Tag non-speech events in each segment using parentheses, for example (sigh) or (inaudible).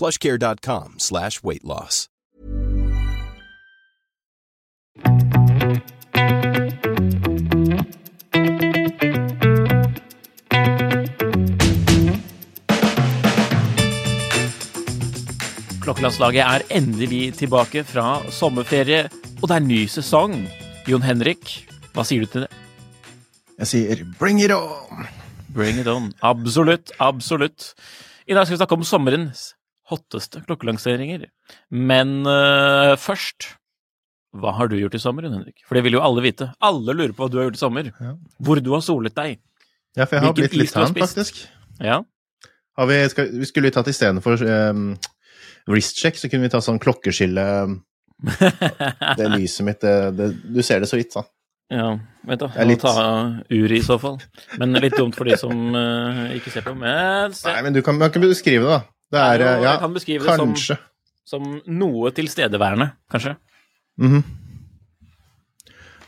plushcare.com slash weight loss. Klokkelandslaget er endelig tilbake fra sommerferie, og det er ny sesong. Jon Henrik, hva sier du til det? Jeg sier bring it on! Bring it on. Absolutt, absolutt. I dag skal vi snakke om sommerens hotteste klokkelanseringer. Men uh, først Hva har du gjort i sommer, Henrik? For det vil jo alle vite. Alle lurer på hva du har gjort i sommer. Ja. Hvor du har solet deg. Ja, for jeg har Hvilken blitt litt du tan, faktisk. Ja. Har vi, skal, vi skulle tatt istedenfor um, wristcheck, så kunne vi ta sånn klokkeskille (laughs) Det lyset mitt, det, det, du ser det så vidt, sånn. ja. Vent, da. Jeg Må litt- ta uret i så fall. Men litt dumt for de som uh, ikke ser på. Men se. Nei, men du kan, man kan beskrive det, da. Det er, Ja, eh, ja, jeg kan beskrive det som- kanskje. Som noe tilstedeværende, kanskje. Mhm.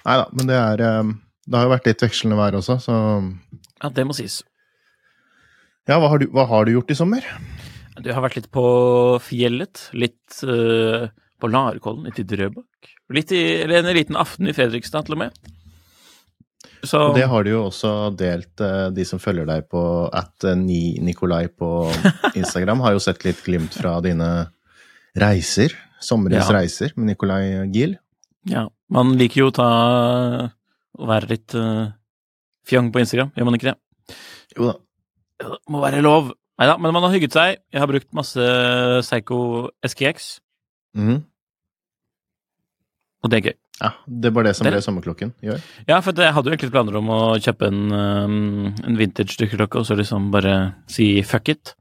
Nei da, men det er um, Det har jo vært litt vekslende vær også, så Ja, det må sies. Ja, hva har du, hva har du gjort i sommer? Du har vært litt på fjellet, litt uh, på Larkollen, litt i Drøbak. Litt i, eller en liten aften i Fredrikstad, til og med. Så Og det har du jo også delt, eh, de som følger deg på at eh, ni Nikolai på (laughs) Instagram, har jo sett litt glimt fra dine reiser. Sommerens Ja. reiser med Nikolai Giel. ja, man liker jo å ta å være litt uh, fjong på Instagram, gjør man ikke det? Jo da. Det må være lov. Nei da, men man har hygget seg. Jeg har brukt masse Psycho SKX, Mm. og det er gøy. Ja, det var det som Det ble sommerklokken i år. Ja, for jeg hadde jo egentlig planer om å kjøpe en, øhm, en vintage dykkerklokke og så liksom bare si fuck it.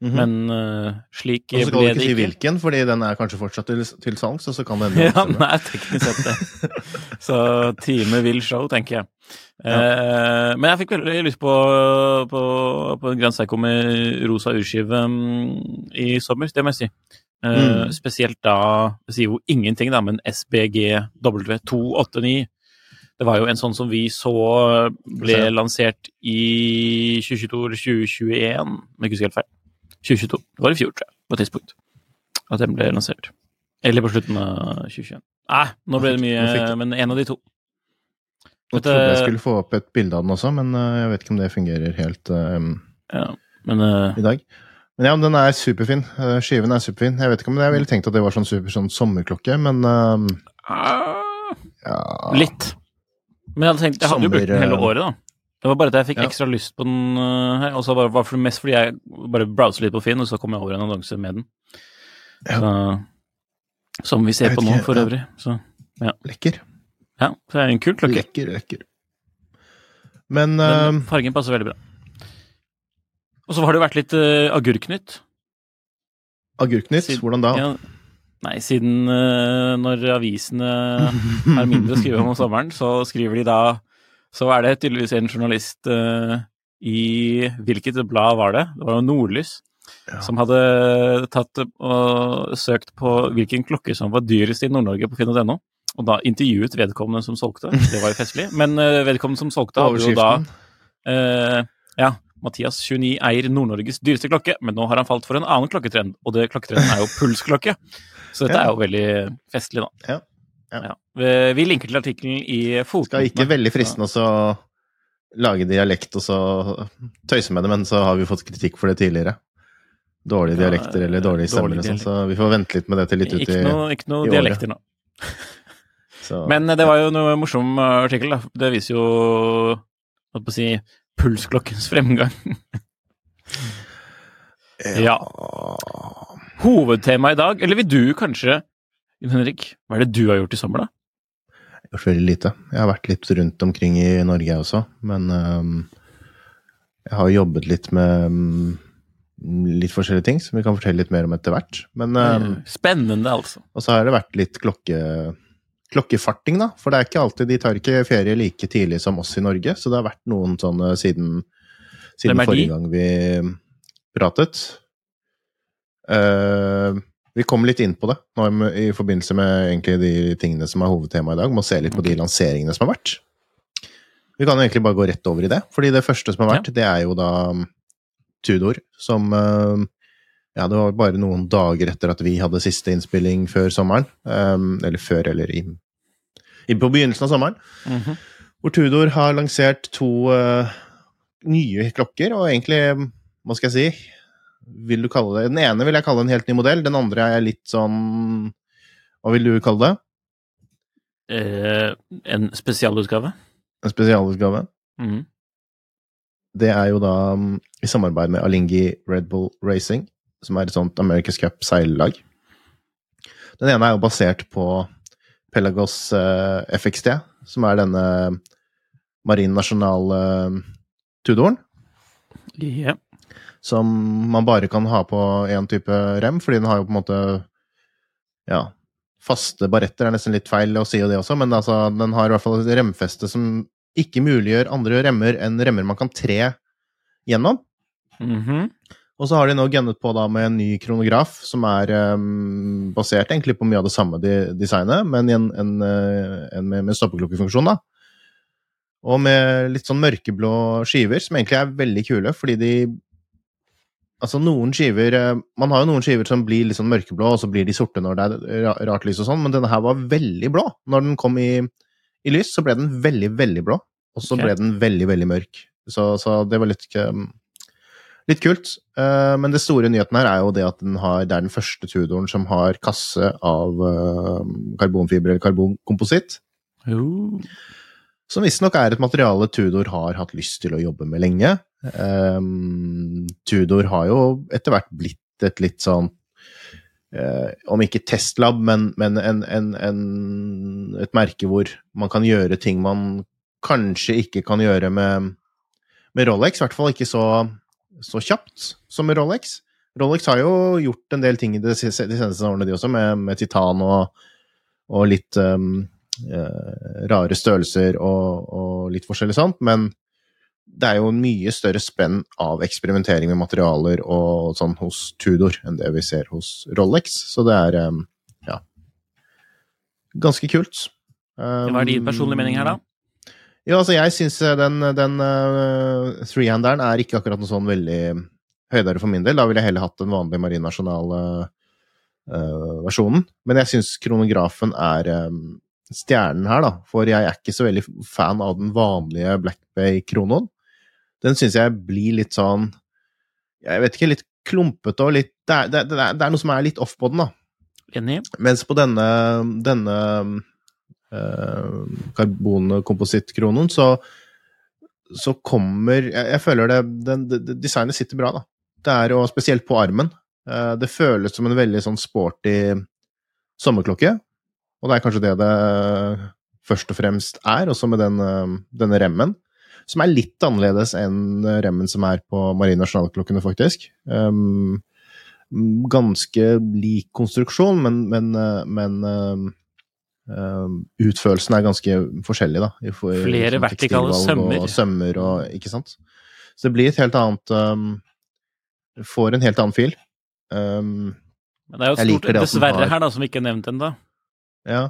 Mhm. Men uh, slik Og så kan du ikke si hvilken, fordi den er kanskje fortsatt til, til salgs, og så kan det hende (laughs) Ja, nei, den er teknisk sett det. (laughs) Så time vil show, tenker jeg. Eh, men jeg fikk veldig lyst på, på, på en Grand Seiko med rosa urskive um, i sommer, det må jeg si. Eh, Mm. Spesielt da Det sier jo ingenting, da, men SBG W289. Det var jo en sånn som vi så ble Se. lansert i 2022 eller 2021, om jeg ikke husker helt feil. 2022. Det var i fjor, tror jeg, på et tidspunkt. At den ble lansert. Eller på slutten av 2021. Nei, nå ble det mye, men en av de to. Jeg trodde jeg skulle få opp et bilde av den også, men eh, jeg vet ikke om det fungerer helt um, Ja, men uh, i dag. Men ja, den er superfin. Eh, Skiven er superfin. Jeg vet ikke om jeg ville tenkt at det var sånn super sånn sommerklokke, men ah, ja Litt. Men jeg hadde tenkt, jeg hadde jo brukt den hele eh, året, da. Det var bare at jeg fikk Ja. ekstra lyst på den eh, her. Og så var det mest fordi jeg bare browset litt på Finn, og så kom jeg over en annonse med den. Ja. Så, som vi ser på nå, for ja. øvrig. Så Lekker. ja, så er det er en kul klokke. Lekker, lekker. Men Den eh, fargen passer veldig bra. Og så har det jo vært litt uh, agurknytt. Agurknytt, hvordan da? Ja, nei, siden uh, når avisene er mindre å skrive om om sommeren, så skriver de da Så er det tydeligvis en journalist uh, i Hvilket blad var det? Det var jo Nordlys. Ja. Som hadde tatt og søkt på hvilken klokke som var dyrest i Nord-Norge på finn.no. Og da intervjuet vedkommende som solgte. Det var jo festlig. Men vedkommende som solgte, hadde jo da Eh, ja, Mathias 29 eier Nord-Norges dyreste klokke, men nå har han falt for en annen klokketrend, og det klokketrenden er jo pulsklokke. (laughs) Så dette Ja. er jo veldig festlig, da. Ja, ja. Vi, vi linker til artikkelen i foten. Skal ikke veldig fristende også lage dialekt og så tøyse med det, men så har vi fått kritikk for det tidligere. dårlige Ja, dialekter eller dårlige stemmer. og sånn, så vi får vente litt med det til litt ut Ikke i noe, ikke noe dialekter nå. (laughs) så, Men eh, det var jo noe morsom eh, artikkel, da. Det viser jo holdt på å si pulsklokkens fremgang. ja. Hovedtema i dag, eller vil du kanskje, Henrik, hva er det du har gjort i sommer, da? Jeg har gjort veldig lite. Jeg har vært litt rundt omkring i Norge, jeg også. Men um, jeg har jobbet litt med um, litt forskjellige ting som vi kan fortelle litt mer om etter hvert. Men, um, Spennende, altså. og så har det vært litt klokke, klokkefarting, da. For det er ikke alltid De tar ikke ferie like tidlig som oss i Norge, så det har vært noen sånne siden, siden forrige gang vi pratet. Uh, vi kom litt inn på det nå i- forbindelse med egentlig de tingene som er hovedtema i dag. Må se litt på de lanseringene som har vært. Vi kan egentlig bare gå rett over i det. fordi det første som har vært, det er jo da um, Tudor, som uh, Ja, det var bare noen dager etter at vi hadde siste innspilling før sommeren. Um, eller før, eller i, i, på begynnelsen av sommeren. Mhm. Hvor Tudor har lansert to uh, nye klokker, og egentlig, hva skal jeg si vil du kalle det? Den ene vil jeg kalle en helt ny modell, den andre er litt sånn Hva vil du kalle det? Eh, en spesialutgave. En spesialutgave? Mhm. Det er jo da um, i samarbeid med Alingi Red Bull Racing, som er et sånt America's Cup seillag. Den ene er jo basert på Pelagos eh, FXT, som er denne marin National-tudoren. Yeah. som man bare kan ha på én type rem, fordi den har jo på en måte Ja, faste baretter er nesten litt feil å si det også, men altså, den har i hvert fall et remfeste som ikke muliggjør andre remmer enn remmer man kan tre gjennom. Mhm. Og så har de nå gunnet på da med en ny kronograf, som er um, basert egentlig på mye av det samme de, designet, men en, en, eh, en med, med stoppeklokkefunksjon, da. Og med litt sånn mørkeblå skiver, som egentlig er veldig kule, fordi de Altså, noen skiver eh, Man har jo noen skiver som blir litt sånn mørkeblå, og så blir de sorte når det er rart lys og sånn, men denne her var veldig blå. Når den kom i, i lys, så ble den veldig, veldig blå, og så okay. ble den veldig, veldig mørk. Så, så det var litt um, Litt kult. Eh, men det store nyheten her er jo det at den har, det er den første Tudoren som har kasse av uh, karbonfiber eller karbonkompositt. Jo. Som visstnok er et materiale Tudor har hatt lyst til å jobbe med lenge. Um, Tudor har jo etter hvert blitt et litt sånn uh, Om ikke testlab, men, men en, en, en, et merke hvor man kan gjøre ting man kanskje ikke kan gjøre med, med Rolex. I hvert fall ikke så, så kjapt som Rolex. Rolex har jo gjort en del ting de, seneste årene, de også, med, med titan og, og litt um, eh, rare størrelser og, og litt forskjellig sånt, men det er jo en mye større spenn av eksperimentering med materialer og sånn hos Tudor enn det vi ser hos Rolex, så det er um, ja ganske kult. Um, Hva er din personlige mening her, da? Ja, altså jeg syns den, den uh, threehanderen er ikke akkurat noe sånn veldig høydere for min del. Da ville jeg heller hatt den vanlige Marine National-versjonen. Men jeg syns kronografen er um, stjernen her, da. For jeg er ikke så veldig fan av den vanlige Black Bay-kronoen. Den syns jeg blir litt sånn Jeg vet ikke, litt klumpete og litt det er, det, det, er, det er noe som er litt off på den, da. Enig? Mens på denne, denne uh, karbonkomposittkronen, så, så kommer Jeg, jeg føler det, den, Designet sitter bra, da. Det er jo spesielt på armen. Eh, det føles som en veldig sånn sporty sommerklokke. Og det er kanskje det det først og fremst er, også med den, eh, denne remmen. Som er litt annerledes enn remmen som er på Marine Nasjonalklokkene, faktisk. Um, ganske lik konstruksjon, men, men, eh, men utførelsen er ganske forskjellig, da. I, Flere sånn vertikale sømmer. Og sømmer og Ikke sant? Så det blir et helt annet um, Får en helt annen fil. Um, Men det er jo et stort dessverre har- her, da, som vi ikke er nevnt ennå. ja.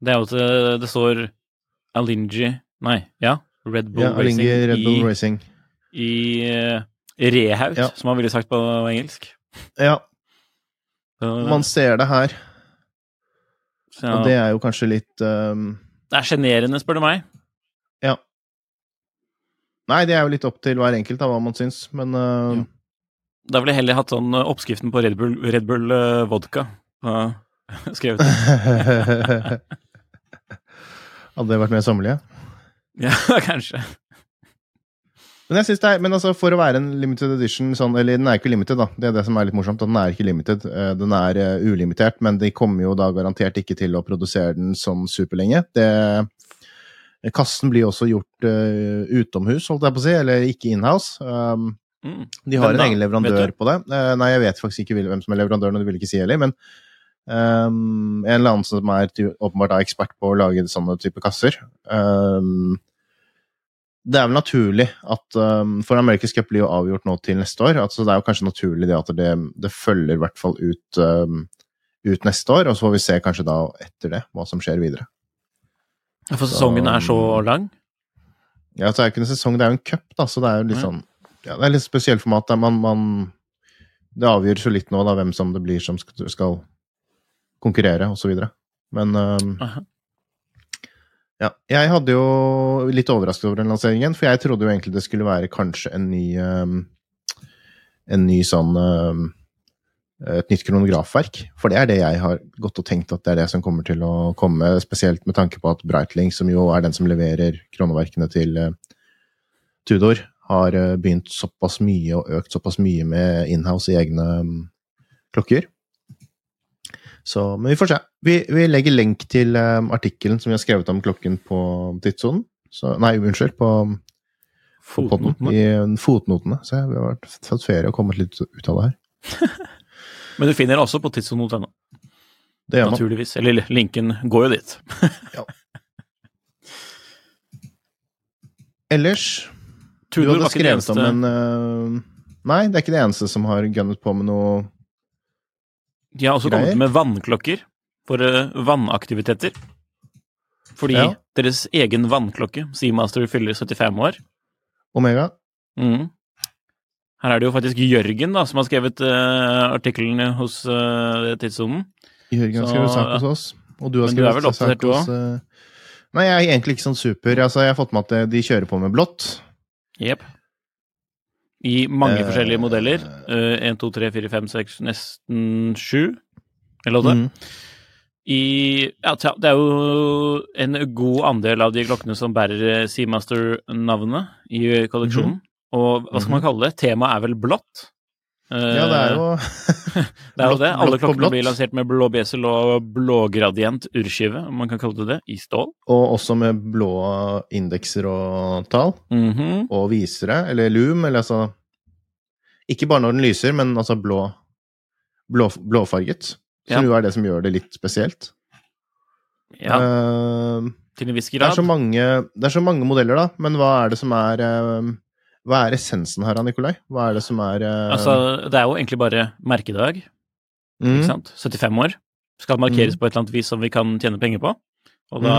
Det er jo at det, det står Alingi Nei, ja. Red Bull ja Alingi Racing Red Bull i, Racing. i uh, rehaut, Ja. som man ville sagt på engelsk. Ja, man ser det her, så, og det er jo kanskje litt um, det er sjenerende, spør du meg. Ja. Nei, det er jo litt opp til hver enkelt, da, hva man syns, men uh, Ja. Da ville jeg heller hatt sånn eh, oppskriften på Red Bull, Red Bull uh, vodka uh, (laughs) skrevet. (laughs) Hadde det vært mer sommerlig? Ja, (laughs) kanskje. Men jeg synes det er, men altså for å være en limited edition sånn, Eller den er ikke limited, da. Det er det som er litt morsomt. Den er ikke limited. Eh, Den er eh, ulimitert, men de kommer jo da garantert ikke til å produsere den sånn superlenge. Det, kassen blir også gjort uh, utomhus, holdt jeg på å si, eller ikke inhouse. Um, Mm. de har en egen leverandør på det. Uh, nei, jeg vet faktisk ikke hvem som er leverandøren, og det vil ikke si heller, men um, en eller annen som er åpenbart er ekspert på å lage sånne type kasser. Um, det er vel naturlig at um, For America's Cup blir jo avgjort nå til neste år. Altså, det er jo kanskje naturlig det at det, det følger i hvert fall ut, um, ut neste år, og så får vi se kanskje da etter det hva som skjer videre. For sesongen er så lang. Ja, så er det ikke en sesong, det er jo en cup, da, så det er jo litt sånn Ja, det er litt spesielt format. Der man, man Det avgjøres jo litt nå, da, hvem som det blir som skal, skal konkurrere, og så videre. Men um. Ja. Jeg hadde jo litt overrasket over den lanseringen, for jeg trodde jo egentlig det skulle være kanskje en ny um, En ny sånn um, Et nytt kronografverk. For det er det jeg har gått og tenkt at det er det som kommer til å komme, spesielt med tanke på at Breitling, som jo er den som leverer kroneverkene til uh, Tudor, har uh, begynt såpass mye og økt såpass mye med inhouse i egne um, klokker. Så, men vi får se. Vi, vi legger lenk til um, artikkelen som vi har skrevet om klokken på tidssonen. Nei, unnskyld, på, på podden. Fotnotene. I um, fotnotene. Så vi har vært, tatt ferie og kommet litt ut av det her. (laughs) Men du finner det også på tidssonen.no, Det gjør man. naturligvis. Eller linken går jo dit. (laughs) Ellers Du Tudor hadde ikke det skrevet om en uh, Nei, det er ikke det eneste som har gunnet på med noe De har også kommet med vannklokker for eh, vannaktiviteter. Fordi Ja. deres egen vannklokke, Seamaster, fyller 75 år. Omega. Mm. Her er det jo faktisk Jørgen da, som har skrevet uh, artiklene hos uh, Tidssonen. Jørgen har skrevet sak hos oss. Og du har Men du sak hos uh, Nei, jeg er egentlig ikke sånn super. Altså, jeg har fått med at de kjører på med blått. Jepp. I mange Eh, forskjellige modeller. Én, 1, 2, 3, 4, 5, 6, nesten 7. Eller åtte. Mm. I Ja, det er jo en god andel av de klokkene som bærer Seamaster-navnet i kolleksjonen. Og hva skal man kalle det? Temaet er vel blått? Eh. Ja, det er jo (laughs) det er jo det. Alle klokkene blir lansert med blå besel og blågradient urskive, om man kan kalle det det, i stål. Og også med blå indekser og tall. Mhm. Og visere, eller loom, eller altså Ikke bare når den lyser, men altså blå, blå blåfarget. Som Ja. jo er det som gjør det litt spesielt. Ja, Uh, til en viss det, er så mange, det er så mange modeller, da. Men hva er det som er eh, Hva er essensen her, Nikolai? Hva er det som er uh... Altså, det er jo egentlig bare merkedag, mm, ikke sant? 75 år. Skal markeres på et eller annet vis som vi kan tjene penger på. Og da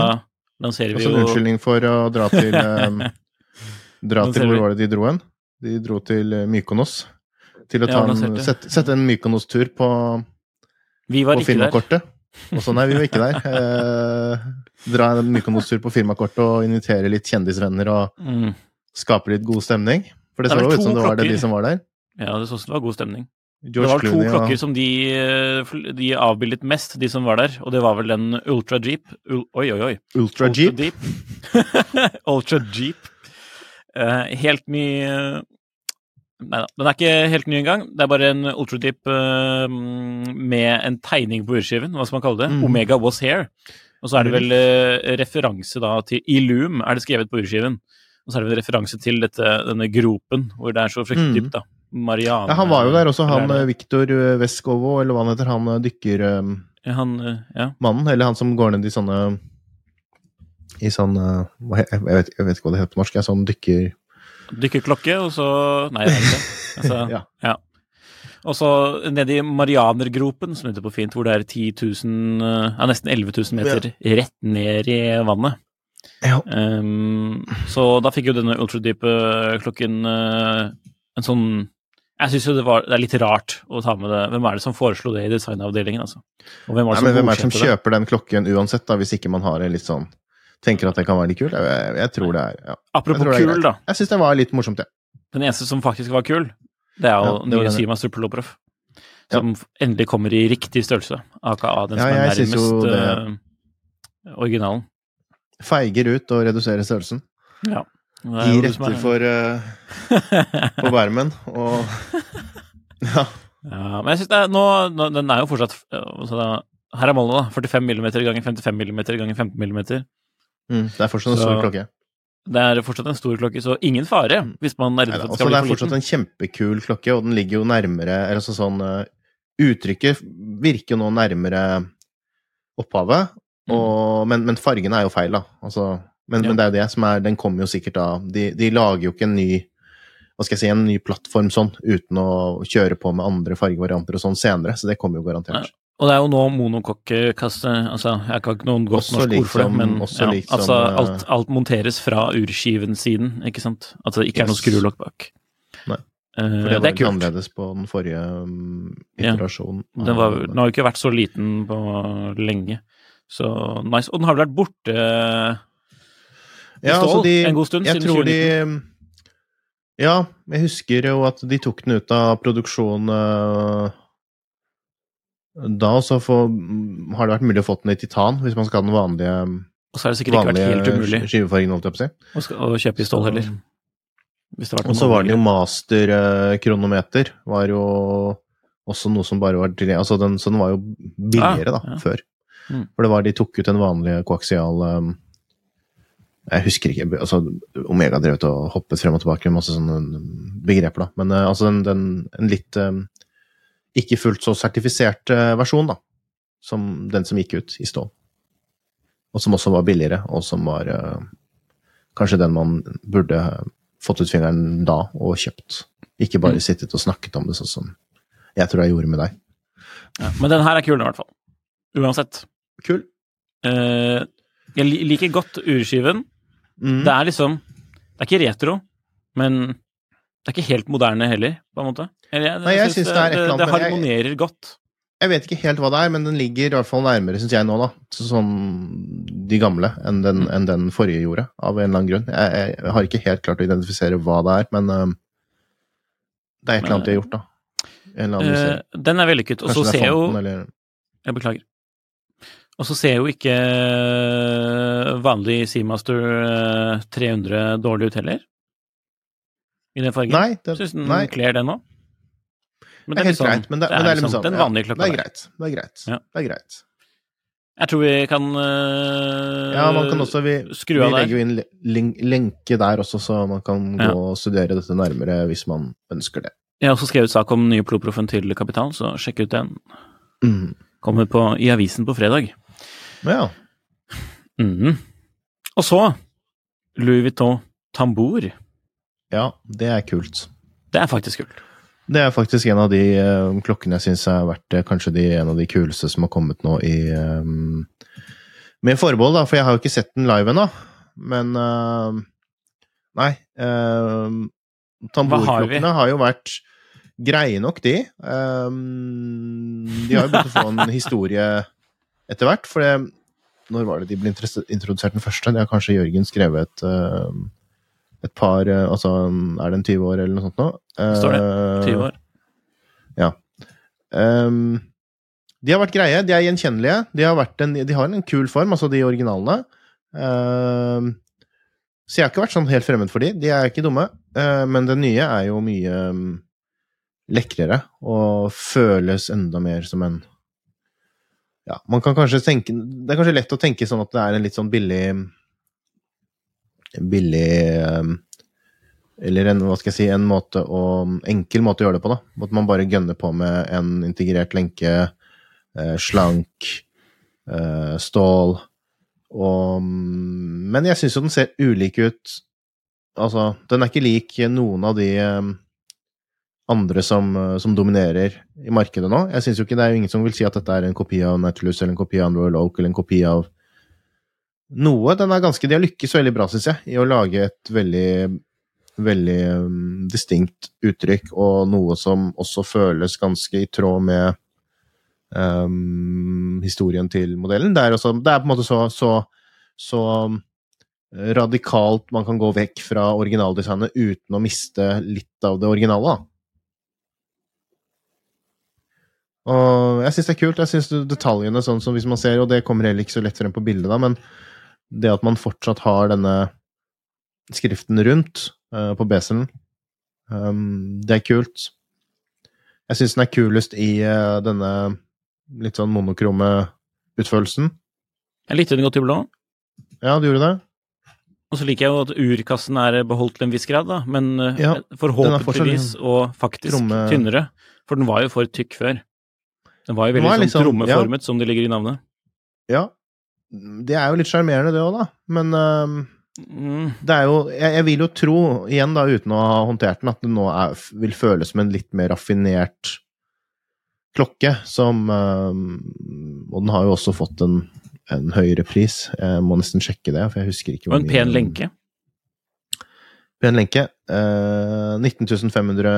lanserer vi Også en jo unnskyldning for å dra til um, (laughs) Dra til Hvor var det de dro hen? De dro til eh, Mykonos. Til å Ja, en, sette, sette en Mykonos-tur på Vi var på firmakortet. Og så nei, vi var ikke der. (laughs) Eh, dra en Mykonos-tur på firmakortet og invitere litt kjendisvenner og Mm. Skape litt god stemning. For det Det så jo ut som det var det de som var der. Ja, det så ut som det var god stemning. George det var Clooney to klokker som de, eh, de avbildet mest, de som var der, og det var vel den Ultra Jeep. Ul oi, oi, oi. Ultra Jeep. Deep. Ultra Jeep. Uh, (laughs) helt ny eh, Nei da, den er ikke helt ny engang. Det er bare en Ultra Jeep uh, med en tegning på urskiven. Hva skal man kalle det? Mm. Omega was here. Og så er det vel referanse da til Illum, er det skrevet på urskiven. Og så er det en referanse til dette, denne gropen hvor det er så fryktelig Mhm. dypt, da. Marianne Ja, han var jo der også, han eh, Viktor Veskovo, eller hva han heter, han dykker dykkermannen, Ja, han, eh, ja. eller han som går ned i sånne I sånn eh, jeg jeg vet ikke hva det heter på norsk, jeg, sånn dykker... Dykkerklokke, og så Nei, det er ikke. Altså, (laughs) Ja. ja. Og så nede i Marianergropen, som heter på fint, hvor det er 10 000, eh, ja, nesten 11 000 meter rett ned i vannet. Ja. Ehm, så da fikk jo denne ultradype klokken uh, en sånn Jeg syns jo det, var, det er litt rart å ta med det. Hvem er det som foreslo det i designavdelingen, altså? Og hvem var det som men hvem er det som kjøper det? den klokken uansett, da, hvis ikke man har en litt sånn Tenker at det kan være litt kult? Jeg, jeg tror det er ja. Apropos er kul, da. Jeg syns det var litt morsomt, jeg. Den eneste som faktisk var kul, Det er jo Ja, det nye Seamaster Pulloproff. Som endelig kommer i riktig størrelse. AKA den Ja, som er nærmest det- eh, originalen. Feiger ut og reduserer størrelsen. Ja. Det Gir du som etter er- for, uh, på bermen, og (laughs) Ja. Ja, men jeg er nå, nå Den er jo fortsatt eh, altså da, Her er målet, da. 45 mm ganger 55 mm ganger 15 mm. Mm, det er fortsatt en Så- stor klokke. Det er fortsatt en stor klokke, så ingen fare hvis man er redd for at det skal bli for liten. det er fortsatt en kjempekul klokke, og den ligger jo nærmere eller altså sånn eh, Uttrykket virker jo nå nærmere opphavet. Og, men, men fargene er jo feil, da. Altså, men, Ja. men det er jo det som er Den kommer jo sikkert av de, de lager jo ikke en ny hva skal jeg si, en ny plattform sånn, uten å kjøre på med andre fargevarianter og sånn senere, så det kommer jo garantert. Og det er jo nå monokokkasse Altså, jeg kan ikke noen godt Også norsk ord for det, men også ja, liksom, altså, eh, alt, alt monteres fra urskiven-siden, ikke sant? At det ikke er noe Yes. skrulokk bak. Nei, Eh, For det det var er litt annerledes på den forrige Ja. iterasjonen. Den, var, den har jo ikke vært så liten på lenge. Så nice. Og den har vel vært borte i Ja, altså stål de, en god stund, siden tror 2019. de Ja, jeg husker jo at de tok den ut av produksjon uh, da, og så for, har det vært mulig å få den i titan, hvis man skal ha den vanlige, Og så har det sikkert ikke vært helt umulig vanlige skivefargen, holdt jeg på å si. Og, skal, og kjøpe i stål heller. Og så var det jo masterkronometer, uh, var jo også noe som bare var til Altså, den, så den var jo billigere, da, Ah, ja. før. Mm. For det var, de tok ut den vanlige koaksial um, Jeg husker ikke altså, Omega drev og hoppet frem og tilbake med masse sånne begreper, da. Men uh, altså den, den, en litt um, ikke fullt så sertifisert uh, versjon, da. Som den som gikk ut i stål. Og som også var billigere, og som var uh, kanskje den man burde fått ut fingeren da og kjøpt. Ikke bare Mm. sittet og snakket om det sånn som jeg tror jeg gjorde med deg. Ja, men den her er kul i hvert fall. Uansett. Kul. Uh, jeg liker godt urskiven. Mm. Det er liksom Det er ikke retro, men det er ikke helt moderne heller, på en måte. Eller jeg, Nei, jeg synes synes det det, det harmonerer jeg- godt. Jeg vet ikke helt hva det er, men den ligger i hvert fall nærmere, syns jeg nå, da. Sånn de gamle enn den, Mm. enn den forrige gjorde, av en eller annen grunn. Jeg, jeg, jeg har ikke helt klart å identifisere hva det er, men øhm, det er et eller annet de har gjort, da. Eh, den er vellykket. Og så ser jeg jo eller Jeg beklager. Og så ser jo ikke eh, vanlig Seamaster eh, 300 dårlig ut heller. I den fargen. Nei, det, Syns den nei, kler den òg. Det er helt sånn, greit. Men det, men det er liksom sånn den vanlige klokka. Det er greit. Det er greit. Ja. Det er greit. Jeg tror vi kan uh, Ja, man kan også Vi, skru vi av der. legger jo inn lenke der også, så man kan gå Ja. og studere dette nærmere hvis man ønsker det. Jeg har også skrevet sak om nye Ploproffen til Kapital, så sjekk ut den. Mm. Kommer på, i avisen på fredag. Ja. Mm. Og så Louis Vuitton Tambour. ja, det er kult. Det er faktisk kult. Det er faktisk en av de uh, klokkene jeg syns har vært eh, kanskje de, en av de kuleste som har kommet nå i um, Med forbehold, da, for jeg har jo ikke sett den live ennå. Men uh, Nei. Uh, Tamborklokkene har jo vært greie nok, de. Um, de har jo begynt å få en (laughs) historie etter hvert, for det Når var det de ble introdusert den første? Det har kanskje Jørgen skrevet et et par eh, Altså, er det en 20 år eller noe sånt nå? Står det. Eh, 20 år. Ehm, de har vært greie, de er gjenkjennelige. De har, vært en, de har en kul form, altså de originalene. Um, så jeg har ikke vært sånn helt fremmed for de. De er ikke dumme. Uh, men den nye er jo mye um, lekrere og føles enda mer som en Ja, man kan kanskje tenke Det er kanskje lett å tenke sånn at det er en litt sånn billig Billig um, eller en, hva skal jeg si, en måte å, enkel måte å gjøre det på. da. At man bare gønner på med en integrert lenke, eh, slank, eh, stål og Men jeg syns jo den ser ulik ut. Altså, den er ikke lik noen av de eh, andre som, eh, som dominerer i markedet nå. Jeg synes jo ikke Det er jo ingen som vil si at dette er en kopi av Naturalus eller en kopi av Royal Oak eller en kopi av noe. Den er ganske, De har lykkes veldig bra, syns jeg, i å lage et veldig veldig um, distinkt uttrykk, og noe som også føles ganske i tråd med um, historien til modellen. Det er, også, det er på en måte så, så, så radikalt man kan gå vekk fra originaldesignet uten å miste litt av det originale. Da. Og jeg syns det er kult. Jeg synes detaljene, sånn som hvis man ser, og det kommer heller ikke så lett frem på bildet, da, men det at man fortsatt har denne skriften rundt uh, på beselen, um, det er kult. Jeg syns den er kulest i uh, denne litt sånn monokrome utførelsen. Jeg likte den godt i blå. Ja, du gjorde det? Og så liker jeg jo at urkassen er beholdt til en viss grad, da, men uh, Ja, forhåpentligvis og faktisk tromme- tynnere. For den var jo for tykk før. Den var jo veldig var sånn liksom- trommeformet, som det ligger i navnet. Ja. Det er jo litt sjarmerende, det òg, da. Men um, Mm. det er jo jeg, jeg vil jo tro, igjen da uten å ha håndtert den, at det nå er, vil føles som en litt mer raffinert klokke, som um, Og den har jo også fått en, en høyere pris. Jeg må nesten sjekke det, for jeg husker ikke Og en pen lenke. Pen lenke. Uh, 19 500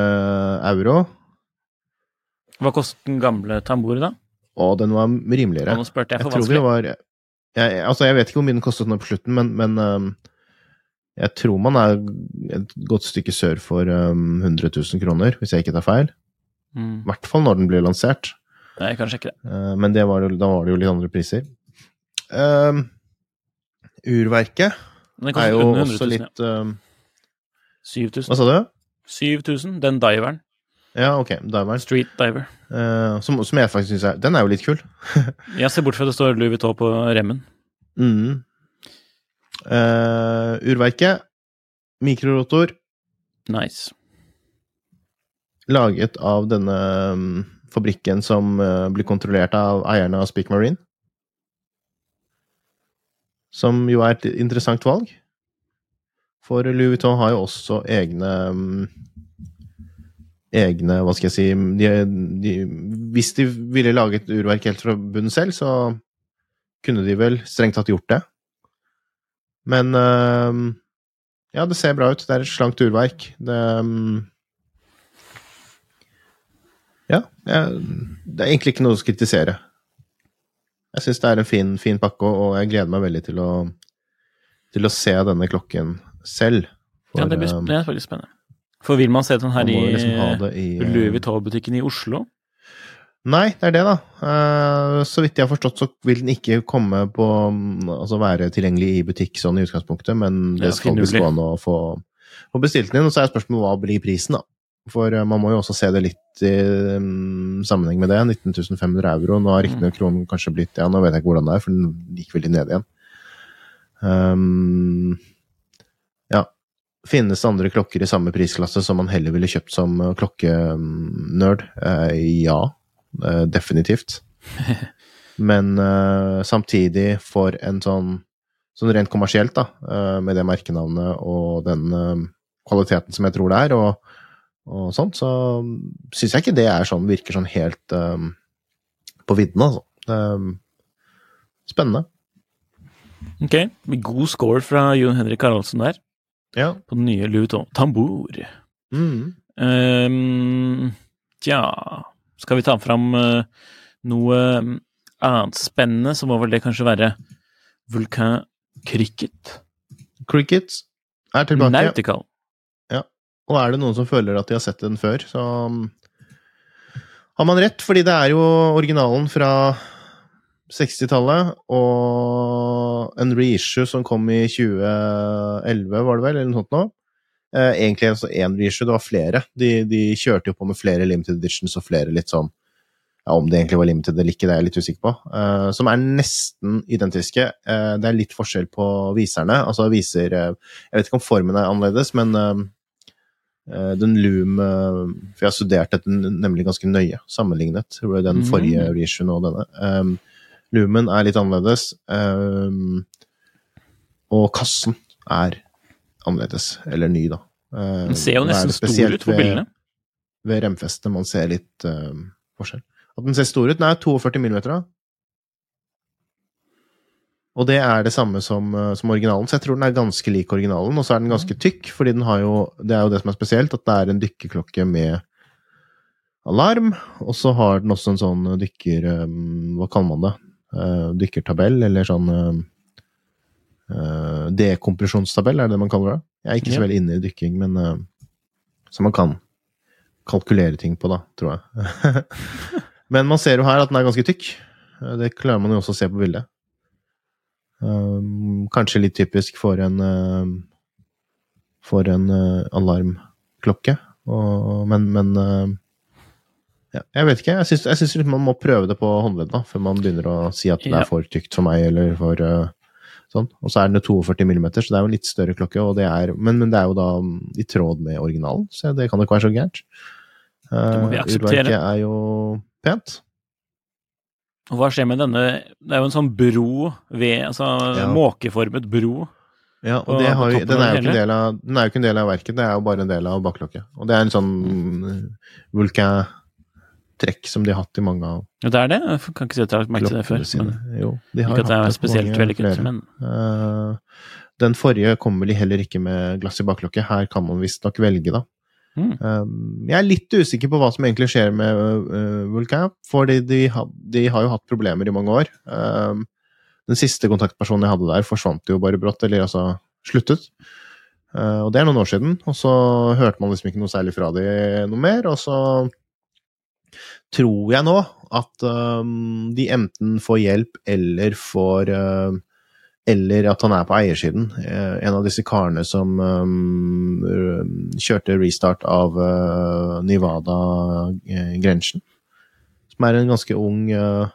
euro. Hva kostet den gamle tamboren, da? Og den var rimeligere. Nå spurte jeg Jeg for tror vanskelig. var jeg, altså, jeg vet ikke hvor mye den kostet nå på slutten, men, men um, jeg tror man er et godt stykke sør for um, 100 000 kroner, hvis jeg ikke tar feil. I Mm. hvert fall når den blir lansert. Nei, Jeg kan sjekke det. Uh, men det var, da var det jo litt andre priser. Um, urverket er jo 000, også litt ja. 7000. Hva sa du? 7000, den diveren. Ja, ok. Diveren. Street diver. Uh, som, som jeg faktisk syns er Den er jo litt kul. (laughs) Ja, se bort fra det står Louis Vuitton på remmen. Mm. Uh, urverket. Mikrorotor. Nice. laget av denne um, fabrikken som uh, blir kontrollert av eierne av Speak Marine. Som jo er et interessant valg. For Louis Vuitton har jo også egne um, Egne, hva skal jeg si de, de, Hvis de ville laget urverk helt fra bunnen selv, så kunne de vel strengt tatt gjort det. Men um, ja, det ser bra ut. Det er et slankt urverk. Det um, ja, det er egentlig ikke noe å kritisere. Jeg syns det er en fin, fin pakke, og jeg gleder meg veldig til å, til å se denne klokken selv. Ja, det, blir, um, det er faktisk spennende. For vil man se den her i, liksom i uh, Louis Vuitton-butikken i Oslo? Nei, det er det, da. Uh, så vidt jeg har forstått, så vil den ikke komme på um, Altså være tilgjengelig i butikk sånn i utgangspunktet, men det Ja, skal visst gå an å få, få bestilt den inn. Og så er spørsmålet hva blir prisen, da. For uh, man må jo også se det litt i um, sammenheng med det. 19 500 euro. Nå har riktignok kronen kanskje blitt Ja, nå vet jeg ikke hvordan det er, for den gikk veldig ned igjen. Um. Finnes det andre klokker i samme prisklasse som man heller ville kjøpt som uh, klokkenerd? Uh, ja, uh, definitivt. (laughs) Men samtidig, for en sånn Sånn rent kommersielt, da, med det merkenavnet og den kvaliteten som jeg tror det er, og, og sånt, så syns jeg ikke det er sånn, virker sånn helt um, på vidden, altså. Um, spennende. Ok, god score fra Jon Henrik Haraldsen der, Ja. på den nye Louis Vuitton. Tambour. Mm. Um, Tja, skal vi ta fram uh, noe mm, annet spennende, så må vel det kanskje være Vulkan Cricket. Cricket er tilbake. Nautical. Og er det noen som føler at de har sett den før, så um, har man rett, fordi det er jo originalen fra 60-tallet og en reissue som kom i 2011, var det vel, eller noe sånt nå. Eh, egentlig altså én reissue, det var flere. De, de kjørte jo på med flere limited editions og flere litt sånn ja, Om det egentlig var limited eller ikke, det er jeg litt usikker på. Eh, som er nesten identiske. Eh, det er litt forskjell på viserne. Altså viser Jeg vet ikke om formen er annerledes, men eh, Eh, Den Loom For jeg har studert dette nemlig ganske nøye, sammenlignet den Mhm. forrige reissuen og denne. Um, Loomen er litt annerledes, um, og kassen er annerledes, eller ny, da. Um, Den ser jo nesten stor ut på bildene. Ved remfestet man ser litt uh, forskjell. At den ser stor ut? Er 42 millimeter, da. Og det er det samme som, eh, som originalen, så jeg tror den er ganske lik originalen. Og så er den ganske tykk, fordi den har jo Det er jo det som er spesielt, at det er en dykkerklokke med alarm. Og så har den også en sånn dykker... Hva kaller man det? Eh, Dykkertabell, eller sånn uh, Dekompresjonstabell, er det det man kaller det? Jeg er ikke så Ja. veldig inne i dykking, men uh, Så man kan kalkulere ting på, da, tror jeg. (laughs) Men man ser jo her at den er ganske tykk. Det klarer man jo også å se på bildet. Um, kanskje litt typisk for en uh, for en uh, alarmklokke. Og, men men ja, jeg vet ikke. Jeg syns, man må prøve det på håndledd da, før man begynner å si at det er for tykt for meg, eller for uh, sånn. Og så er den jo 42 mm, så det er jo en litt større klokke, og det er, men, men det er jo da i tråd med originalen, så det kan jo ikke være så gærent. Uh, urverket er jo pent. Og hva skjer med denne Det er jo en sånn bro ved Altså Ja. måkeformet bro. Ja, og det på har den, er jo ikke en del av, den er jo ikke en del av verket, det er jo bare en del av baklokket. Og det er en sånn Vulcan-trekk som de har hatt i mange av Jo, det er det. Jeg kan ikke si at jeg har lagt merke til det før. sine. Men, Jo, de har ikke at det er spesielt vellykket, men uh, den forrige kommer vel heller ikke med glass i baklokket. Her kan man visstnok velge, da. Mm. Um, jeg er litt usikker på hva som egentlig skjer med uh, Vulcan, for de, de, de har jo hatt problemer i mange år. Um, den siste kontaktpersonen jeg hadde der, forsvant jo bare brått, eller altså sluttet. Uh, og det er noen år siden, og så hørte man liksom ikke noe særlig fra de noe mer, og så tror jeg nå at um, de enten får hjelp eller får uh, eller at han er på eiersiden. Eh, En av disse karene som um, kjørte restart av uh, Nevada grensen Grenchen. Som er en ganske ung, uh,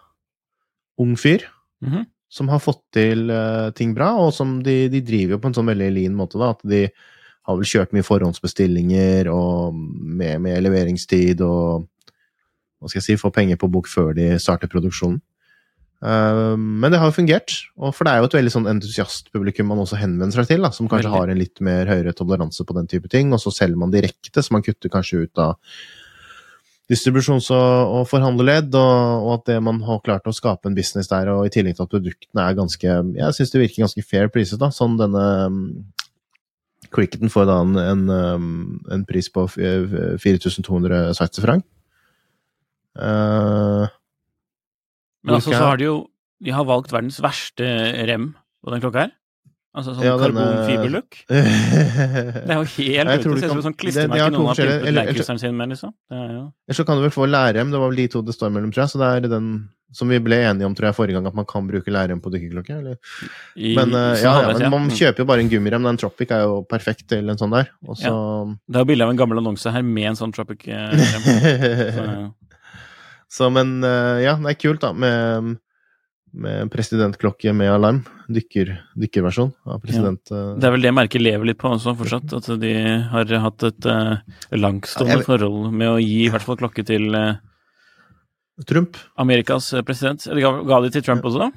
ung fyr. Mhm. Som har fått til uh, ting bra, og som de, de driver jo på en sånn veldig lean måte. da, At de har vel kjørt mye forhåndsbestillinger og med, med leveringstid og hva skal jeg si, få penger på bok før de starter produksjonen. Uh, men det har jo fungert, og for det er jo et veldig sånn entusiastpublikum man også henvender seg til, da, som kanskje Veldig. har en litt mer høyere toleranse på den type ting, og så selger man direkte, så man kutter kanskje ut av distribusjons- og, forhandlerledd, og, og at det man har klart å skape en business der, og i tillegg til at produktene er ganske Jeg syns det virker ganske fair priset, da. Sånn denne um, Cricketen får da en, en, um, en pris på f- f- 4200 sveitserfranc. Uh, Men altså, så har de jo De har valgt verdens verste rem på den klokka her. Altså sånn Ja, karbonfiberlook. (laughs) Det er jo helt ute. Det ser ut som sånn klistremerke noen har pyntet leirkrysteren sin med, liksom. Eller ja. så kan du vel få lærrem, det var vel de to det står mellom, tror jeg. Så det er den som vi ble enige om, tror jeg, forrige gang, at man kan bruke lærrem på dykkerklokke. Eller? i, Men, eh, ja, ja, men man Mm. kjøper jo bare en gummirem. Den Tropic er jo perfekt til en sånn der. Også, Det er jo bilde av en gammel annonse her med en sånn Tropic eh, rem. (laughs) Så, men eh, ja, det er kult, da, med, med presidentklokke med alarm. Dykker, dykkerversjon av president... Ja. Det er vel det merket lever litt på også fortsatt, at de har hatt et uh, langstående Ja, forhold med å gi i hvert fall klokke til uh, Trump. Amerikas eh, president. Eller ga, ga de til Trump også?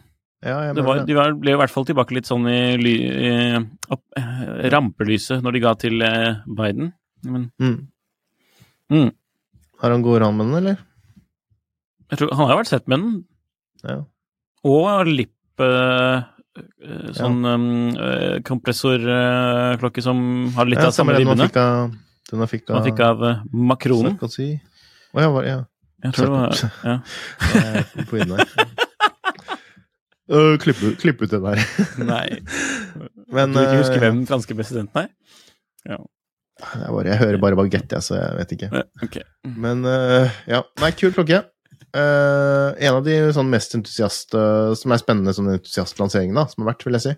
Ja, Det var, de var, ble i hvert fall tilbake litt sånn i, ly, i opp, eh, rampelyset når de ga til eh, Biden. Men Mm. Mm. Har han god råd med den, eller? Jeg tror, han har jo vært sett med den, Ja. og lipp eh, eh, Sånn eh, kompressorklokke som har litt ja, av samme ribbene. Den han fikk av, fikk av, Makronen. Sarkozy. Å ja, var, ja. Jeg tror det var ja. (laughs) På inne. Øh, Klipp klipp ut den der. (laughs) Nei. Men du vil ikke huske eh, hvem den franske presidenten er? Ja. Jeg, bare, jeg hører bare bagett, jeg, så jeg vet ikke. Okay. Ok. Men uh, ja, nei, kul klokke. Eh, en av de sånn mest som er spennende som har vært, vil jeg si.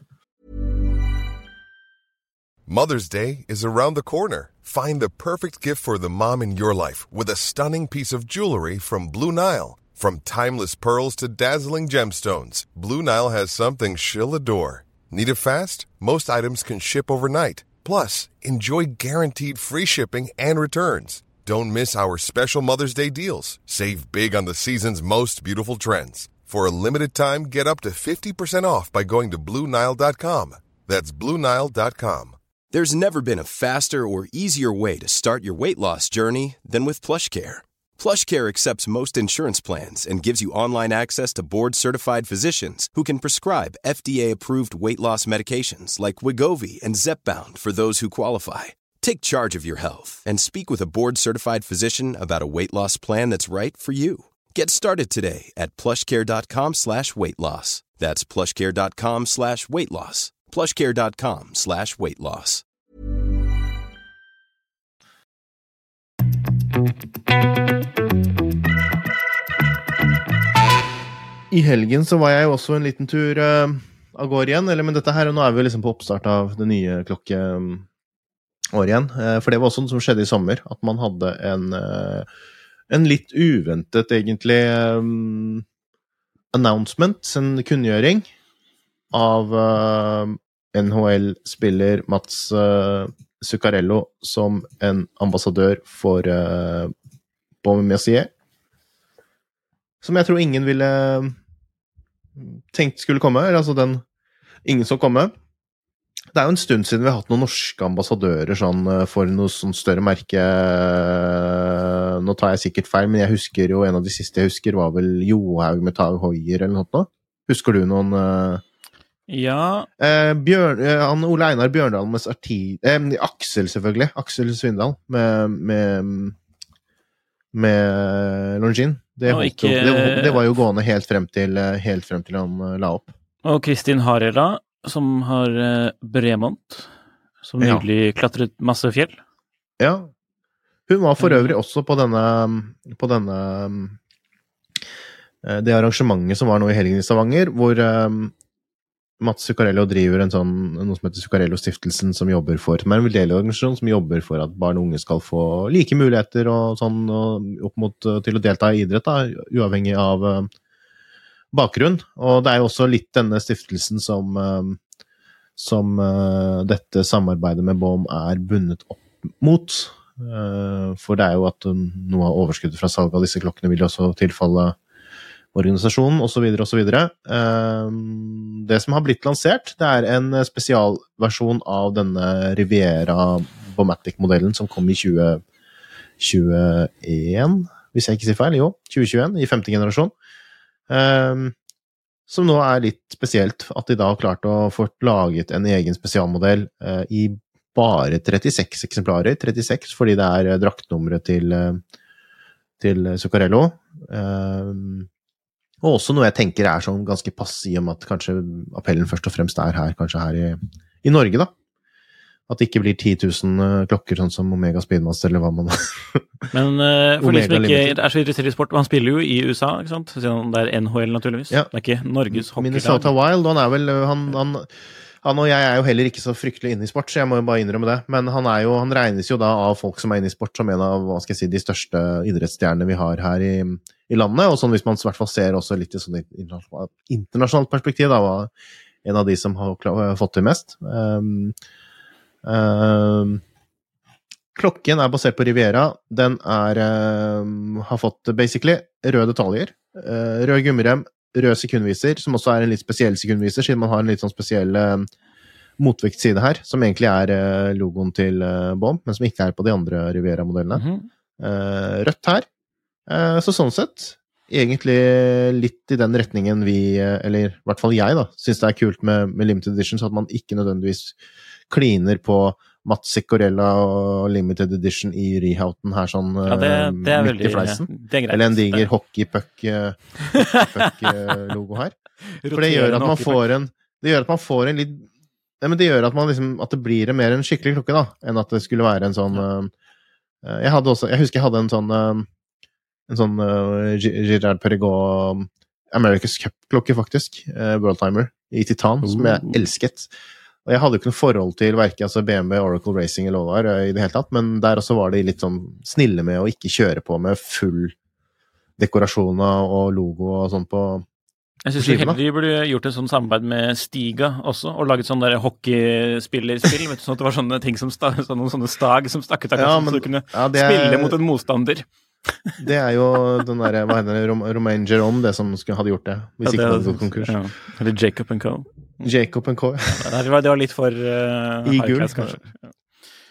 Mother's Day is around the corner. Find the perfect gift for the mom in your life with a stunning piece of jewelry from Blue Nile. From timeless pearls to dazzling gemstones, Blue Nile has something she'll adore. Need it fast? Most items can ship overnight. Plus, enjoy guaranteed free shipping and returns. Don't miss our special Mother's Day deals. Save big on the season's most beautiful trends. For a limited time, get up to 50% off by going to BlueNile.com. That's BlueNile.com. There's never been a faster or easier way to start your weight loss journey than with PlushCare. PlushCare accepts most insurance plans and gives you online access to board-certified physicians who can prescribe FDA-approved weight loss medications like Wigovi and Zepbound for those who qualify. Take charge of your health and speak with a board-certified physician about a weight loss plan that's right for you. Get started today at plushcare.com slash weight loss. That's plushcare.com slash weight loss. plushcare.com slash weight loss. I helgen så var jeg også en liten tur uh, av gårde igjen. Eller, men dette her, og nå er vi liksom på oppstart av det nye klokkeåret igjen. Uh, for det var også noe som skjedde i sommer. At man hadde en, uh, en litt uventet, egentlig, um, announcement, en kunngjøring, av NHL-spiller Mats Zuccarello som en ambassadør for uh, Baume Messier. Som jeg tror ingen ville tenkt skulle komme. Altså den Ingen som komme. Det er jo en stund siden vi har hatt noen norske ambassadører sånn, for noe sånn større merke. Nå tar jeg sikkert feil, men jeg husker jo en av de siste jeg husker, var vel Johaug med Tau Hoier eller noe sånt. Husker du noen uh... Ja eh, Bjørn, eh, han Ole Einar Bjørndalen med arti... Eh, Aksel, selvfølgelig. Aksel Svindal med, med, med Longin. Det, ikke... det, det, var jo gående helt frem til, helt frem til han la opp. Og Kristin Harela, som har Bremont, som nylig ja. klatret masse fjell. Ja. Hun var for øvrig også på denne, på denne Det arrangementet som var nå i helgen i Stavanger, hvor Mats Zuccarello driver en sånn, noe som heter Zuccarello-stiftelsen, som jobber for, som er en veldedig organisasjon som jobber for at barn og unge skal få like muligheter og sånn, og opp mot til å delta i idrett, da, uavhengig av uh, bakgrunn. Og det er jo også litt denne stiftelsen som, uh, som uh, dette samarbeidet med BOM er bundet opp mot. for det er jo at noe av overskuddet fra salget av disse klokkene vil også tilfalle organisasjonen osv. osv. Ehm, det som har blitt lansert, det er en spesialversjon av denne Riviera Bomatic-modellen som kom i 2021, hvis jeg ikke sier feil. Jo, 2021, i femte generasjon. Ehm, som nå er litt spesielt, at de da har klart å få laget en egen spesialmodell eh, i bare 36 eksemplarer. 36 fordi det er draktnummeret til, eh, til Zuccarello. Um, og også noe jeg tenker er sånn ganske passe i og med at kanskje appellen først og fremst er her, kanskje her i, i Norge, da. At det ikke blir 10 000 eh, klokker, sånn som Omega Speedmaster, eller hva man Men uh, for de som ikke er så interessert i sport, han spiller jo i USA, ikke sant? Det er NHL, naturligvis. Ja. Det er ikke Norges hockeylag. Minnesota Wild, han er vel han, han, han, og jeg er jo heller ikke så fryktelig inne i sport, så jeg må jo bare innrømme det. Men han, er jo, han regnes jo da av folk som er inne i sport, som en av hva skal jeg si, de største idrettsstjernene vi har her i, i landet. Og sånn hvis man i hvert fall ser også litt i sånn internasjonalt perspektiv, da var en av de som har fått til mest. Um, klokken er basert på Riviera. Den er, um, har fått basically røde detaljer. Uh, rød gummirem, rød sekundviser, som også er en litt spesiell sekundviser, siden man har en litt sånn spesiell uh, motvektside her, som egentlig er uh, logoen til uh, Bomb, men som ikke er på de andre Riviera-modellene. Mm -hmm. rødt her. Eh, så sånn sett, egentlig litt i den retningen vi, eh, eller i hvert fall jeg, da, syns det er kult med, med limited edition, så at man ikke nødvendigvis kliner på Mats Sicorella og limited edition i rehouten her sånn ja, det, eh, det midt veldig, i fleisen. Greit, Eller en diger hockeypuck-logo her. (laughs) For det gjør at man får en Det gjør at man får en litt Nei, men det gjør at, man liksom, at det blir mer en skikkelig klokke, da, enn at det skulle være en sånn uh, jeg, hadde også, jeg husker jeg hadde en sånn uh, en sånn uh, Girard Perregaux um, America's Cup-klokke, faktisk. Uh, Worldtimer i titan, som jeg elsket. Og jeg hadde jo ikke noe forhold til verken altså BMW, Oracle Racing eller hva det var, i det hele tatt, men der også var de litt sånn snille med å ikke kjøre på med full dekorasjon og logo og sånn på jeg syns heller de burde gjort et sånt samarbeid med Stiga også, og laget sånn der hockeyspillerspill. sånn at det var sånne ting som sta, sånne, sånne stag som stakk ut av kassen, ja, så du kunne ja, er... spille mot en motstander. (laughs) Det er jo den derre Hva heter det? Romain Jerome, det som hadde gjort det. Hvis ja, det, ikke det hadde gått konkurs. Ja. Eller Jacob Co. Jacob Co. Ja, det, var, det var litt for uh, I gull, kanskje.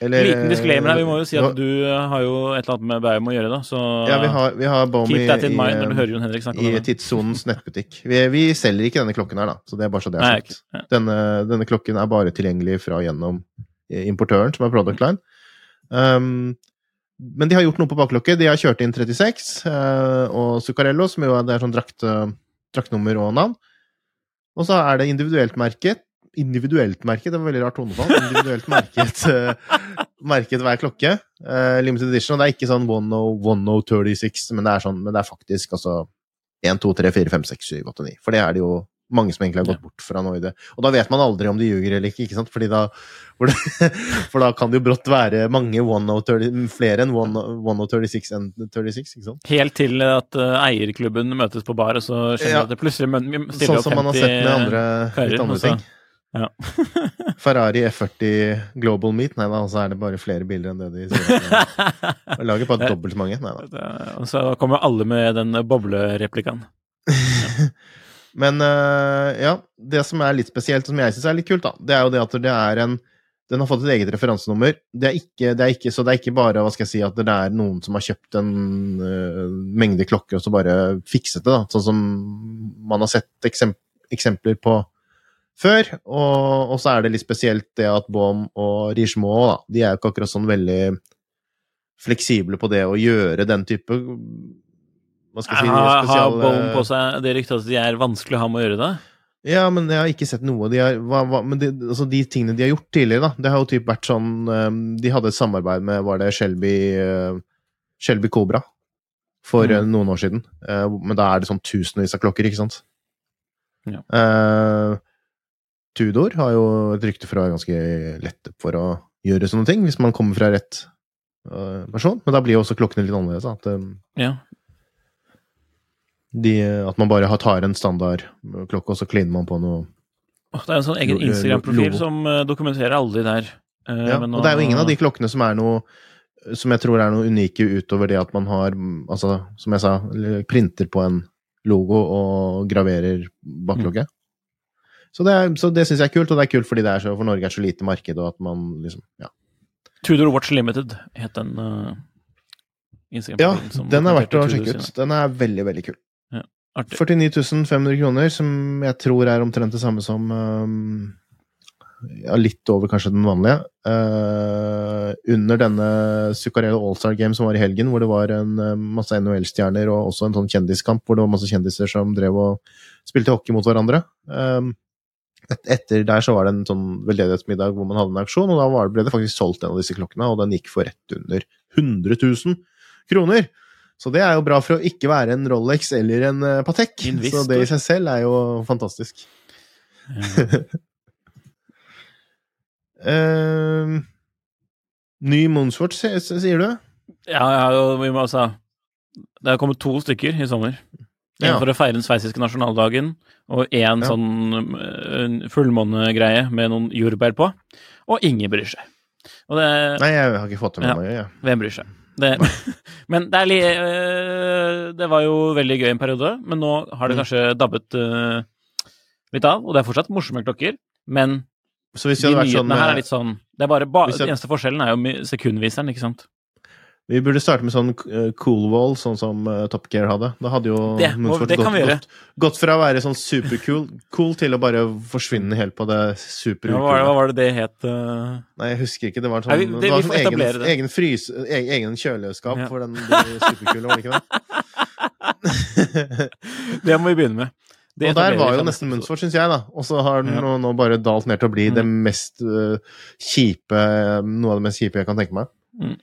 Eller, Liten disclaimer her, vi må jo si at du har jo et eller annet med Baum å gjøre, da. Så ja, vi har, vi har Baum keep that in mind når du hører Jon Henrik snakke om det. I Tidssonens nettbutikk. Vi, vi, selger ikke denne klokken her, da, så det er bare så det er sagt. Ja. Denne, denne, klokken er bare tilgjengelig fra gjennom importøren, som er Product Line. Um, men de har gjort noe på baklokket. De har kjørt inn 36 uh, og Zuccarello, som jo er, det er sånn drakt, draktnummer og navn. Og så er det individuelt merket. Individuelt merket, det var veldig rart tonefall. Individuelt merket, uh, (laughs) merket hver klokke. Limited edition. Og det er ikke sånn 1036, men det er, sånn, men det er faktisk altså 1, 2, 3, 4, 5, 6, 7, 8, 9. For det er det jo mange som egentlig har gått bort fra nå i det. Og da vet man aldri om de ljuger eller ikke, ikke sant? Fordi da, for, da, (laughs) for da kan det jo brått være mange 130, flere enn 136 enn 36, ikke sant? Helt til at uh, eierklubben møtes på bar, og så skjønner Ja. at det plutselig stiller Sånn opp som man har sett med andre, karer, litt andre så- ting. Ja. (laughs) Ferrari F40 Global Meet, nei da, så er det bare flere biler enn det de sier. (laughs) Og Lager bare dobbelt så mange, nei da. Og så kommer alle med den boblereplikaen. Men øh, ja, det som er litt spesielt, som jeg syns er litt kult, da, det er jo det at det er en Den har fått et eget referansenummer. Det ikke, det ikke, så det er ikke bare hva skal jeg si, at det er noen som har kjøpt en uh, mengde klokker og så bare fikset det, da. Sånn som man har sett eksem eksempler på før. Og, og så er det litt spesielt det at Baum og Richemont, de er jo ikke akkurat sånn veldig fleksible på det å gjøre den type hva skal si, Har, har Bone på seg det ryktet at de er vanskelig å ha med å gjøre det? Ja, men jeg har ikke sett noe. De, har, hva, hva, men de, altså de tingene de har gjort tidligere, da, det har jo typ vært sånn um, De hadde et samarbeid med var det Shelby, uh, Shelby Cobra for Mm. uh, noen år siden. Men da er det sånn tusenvis av klokker, ikke sant? Ja. Uh, Tudor har jo et rykte for å være ganske lette for å gjøre sånne ting, hvis man kommer fra rett person. Men da blir jo også klokkene litt annerledes. Da. At, um, Ja. De, at man bare tar en standardklokke, og så kliner man på noe Det er en sånn egen lo- Instagram-profil som eh, dokumenterer alle de der. Eh, Ja, men og det er jo ingen av de klokkene som er noe som jeg tror er noe unike utover det at man har, mm, altså, som jeg sa, printer på en logo og graverer bakklokke. Så det, er- så det syns jeg er kult, og det er kult fordi det er så, for Norge er så lite marked, og at man liksom Ja, Tudor Watch Limited het den uh, Instagram-profilen. som den er verdt å sjekke ut. Den er veldig, veldig kul. Artig. 49 500 kroner, som jeg tror er omtrent det samme som um, ja, litt over kanskje den vanlige. Uh, under denne Zuccarello All-Star Game som var i helgen, hvor det var en uh, masse NHL-stjerner og også en sånn kjendiskamp hvor det var masse kjendiser som drev og spilte hockey mot hverandre. Um, et, etter der så var det en sånn veldedighetsmiddag hvor man hadde en auksjon, og da var, ble det faktisk solgt en av disse klokkene, og den gikk for rett under 100 000 kroner. Så det er jo bra for å ikke være en Rolex eller en uh, Patek. Investor. Så det i seg selv er jo fantastisk. (laughs) Eh, ny Moonswatch, sier du? Ja, ja, vi må altså Det har kommet to stykker i sommer. En Ja. for å feire den sveitsiske nasjonaldagen, og én Ja. sånn uh, fullmånegreie med noen jordbær på. Og ingen bryr seg. Det Nei, jeg har ikke fått det med Ja. meg. Ja. Hvem bryr seg? Det, (laughs) men det er øh, Det var jo veldig gøy en periode, men nå har det Mm. kanskje dabbet øh, litt av. Og det er fortsatt morsomme klokker, men de nyhetene sånn her eh, er litt sånn Det bare ba, jeg- Den eneste forskjellen er jo sekundviseren, ikke sant? Vi burde starte med sånn uh, cool wall, sånn som uh, Top Gear hadde. Da hadde jo Det Moonsport det gått, gått, gått fra å være sånn supercool cool til å bare forsvinne helt på det Ja, hva, var det, hva var det det het? Uh... Nei, jeg husker ikke. Det var, en sånn, Nei, det det- var sånn egen, det. egen, frys, egen, egen kjøleskap Ja. for den superkule, var det ikke det? (laughs) Det må vi begynne med. Det og der var jo nesten neste syns jeg, da. Og så har den Ja. nå, nå bare dalt ned til å bli Mm. det mest uh, kjipe Noe av det mest kjipe jeg kan tenke meg. episode.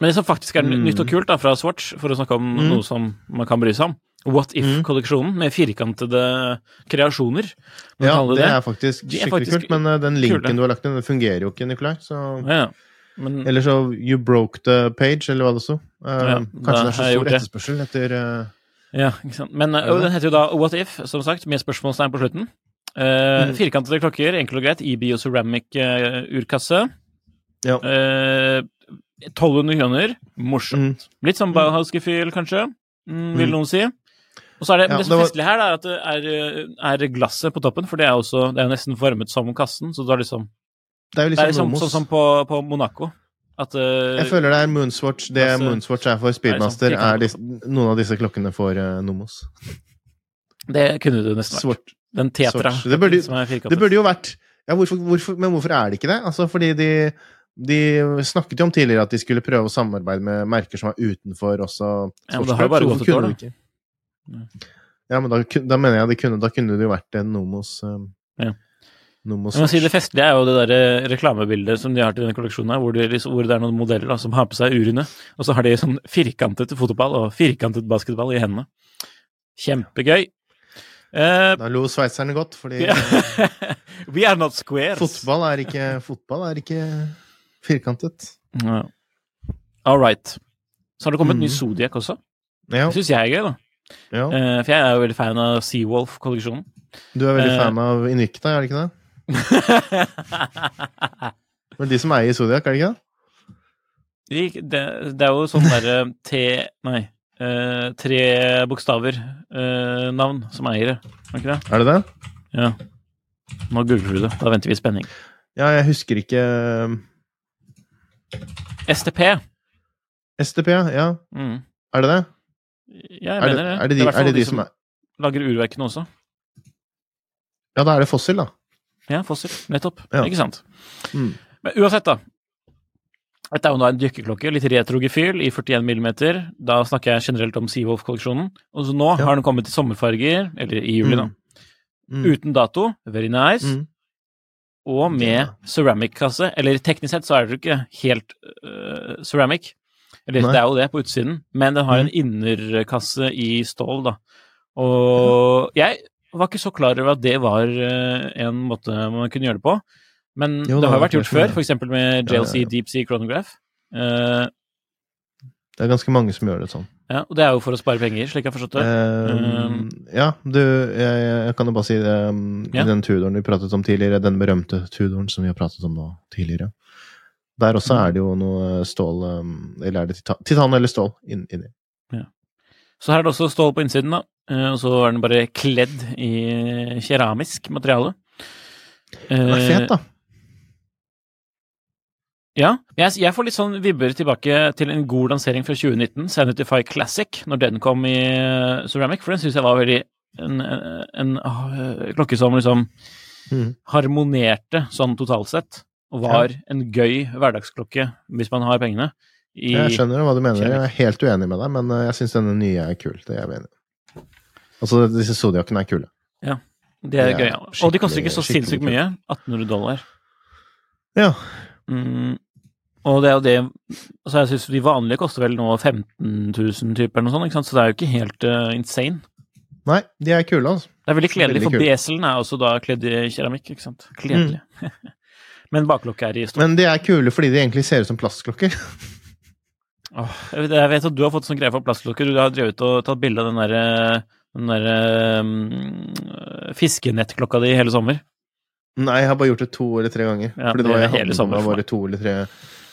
Men det som faktisk er Mm. nytt og kult da, fra Swatch, for å snakke om Mm. noe som man kan bry seg om, What If-kolleksjonen med firkantede kreasjoner. Ja, det, det er faktisk De er skikkelig faktisk kult, men uh, den linken kule. du har lagt inn, den fungerer jo ikke, Nikolai. Så Ja. Men Eller så You broke the page, eller hva det sto. Uh, Ja, kanskje det er så stor det. etterspørsel etter uh, Ja, ikke sant. Men uh, den heter jo da What If, som sagt, med spørsmålstegn på slutten. Mm. Firkantede klokker, enkelt og greit, i bioceramic-urkasse. Ja. Uh, 1200 kroner. Morsomt. Mm. Litt sånn Bauhaus-gefühl, kanskje, mm, vil Mm. noen si. Og så er det, Ja, det det var- festlig her, er at det er, er glasset på toppen, for det er, jo nesten formet som kassen. Så du har liksom Det er jo liksom Nomos. sånn som på, på Monaco. At uh, Jeg føler det er Moonswatch. Det Altså, Moonswatch er for Speedmaster, er sånn er disse, noen av disse klokkene for uh, Nomos. Det kunne du nesten vært. Svart. Den tetra Det burde-. Det burde jo vært ja, hvorfor, hvorfor, Men hvorfor er det ikke det? Altså, fordi de, de snakket jo om tidligere at de skulle prøve å samarbeide med merker som er utenfor også Ja, men det har jo bare gått et år, da. Ja, men da, da mener jeg det kunne, da kunne det jo vært en Nomos um, Ja. Nomos Jeg må si. Det festlige er jo det der reklamebildet som de har til denne kolleksjonen, her, hvor, det liksom, hvor det er noen modeller da, som har på seg urene, og så har de sånn firkantet fotball og firkantet basketball i hendene. Kjempegøy. Eh, Da lo sveitserne godt, fordi. (laughs) We are not squares. fotball, er ikke, fotball er ikke firkantet. Ja. All right. Så har det kommet en ny Mm. Zodiac også. Ja, Det syns jeg er gøy, da. ja. Uh, for jeg er jo veldig fan av Seawolf-kolleksjonen. Du er veldig uh, fan av Invicta, er det ikke det? (laughs) Men de som eier Zodiac, er det ikke det? Det, det, det er jo sånn derre T... Nei. Uh, tre bokstaver-navn som eier det. Er det? Er det det? Ja. Nå googler du det. Da venter vi i spenning. Ja, jeg husker ikke STP. STP, ja. Mm. Er det det? Ja, jeg Er mener det. er det, de, det er, er det de som er lager urverkene også. Ja, da er det Fossil, da. Ja, Fossil. Nettopp. Ja. Ikke sant? Mm. Men uansett, da. Dette er jo nå en dykkerklokke, litt retrogefyl i 41 mm. Da snakker jeg generelt om Seawolf-kolleksjonen. Og så nå Ja. har den kommet i sommerfarger, eller i juli, da. Mm. Uten dato. Very nice. Og med ceramic-kasse. Eller teknisk sett så er det jo ikke helt uh, ceramic. Eller Nei. det er jo det på utsiden, men den har en Mm. innerkasse i stål, da. Og jeg var ikke så klar over at det var øh, en måte man kunne gjøre det på. Men Jo, det det har jo vært gjort før, f.eks. med Ja, ja, JLC ja. Deep Sea Chronograph. Uh, Det er ganske mange som gjør det sånn. Ja, og det er jo for å spare penger, slik jeg har forstått det. Eh, ja, du, jeg, jeg kan jo bare si det um, Ja. Den Tudoren vi pratet om tidligere, den berømte Tudoren som vi har pratet om nå tidligere, der også er det jo noe stål um, Eller er det titan, titan eller stål inn- Ja. Så her er det også stål på innsiden, da. Eh, og så er den bare kledd i keramisk materiale. Den er fet, da. Ja. Jeg, jeg får litt sånn vibber tilbake til en god lansering fra 2019, Sanity Classic, når den kom i eh, Ceramic, for den syns jeg var veldig en, en, en ah, klokke som liksom mm. harmonerte sånn totalt sett, og var en gøy hverdagsklokke hvis man har pengene. I, Jeg skjønner hva du mener. Jeg er helt uenig med deg, men uh, jeg syns denne nye er kul. Det er jeg enig i. Altså, disse Zodiacene er kule. Det er Det er gøy. Ja. Og de koster ikke så sinnssykt mye. 1800 dollar. Ja. Mm, og det er jo det Altså, jeg syns de vanlige koster vel nå 15 000 typer eller noe sånt, ikke sant? så det er jo ikke helt uh, insane. Nei, de er kule, altså. Det er veldig kledelig, Veldig for beselen er også da kledd i keramikk, ikke sant. Kledelig. (laughs) Men baklokket er i stort. Men de er kule fordi de egentlig ser ut som plastklokker. (laughs) Åh, jeg, vet, at du har fått sånn greie for plastklokker. Du har drevet og tatt bilde av den derre den derre um, fiskenettklokka di hele sommer. Nei, jeg har bare gjort det to eller tre ganger. Ja, fordi det var jeg hele hadde på sommer meg bare to eller tre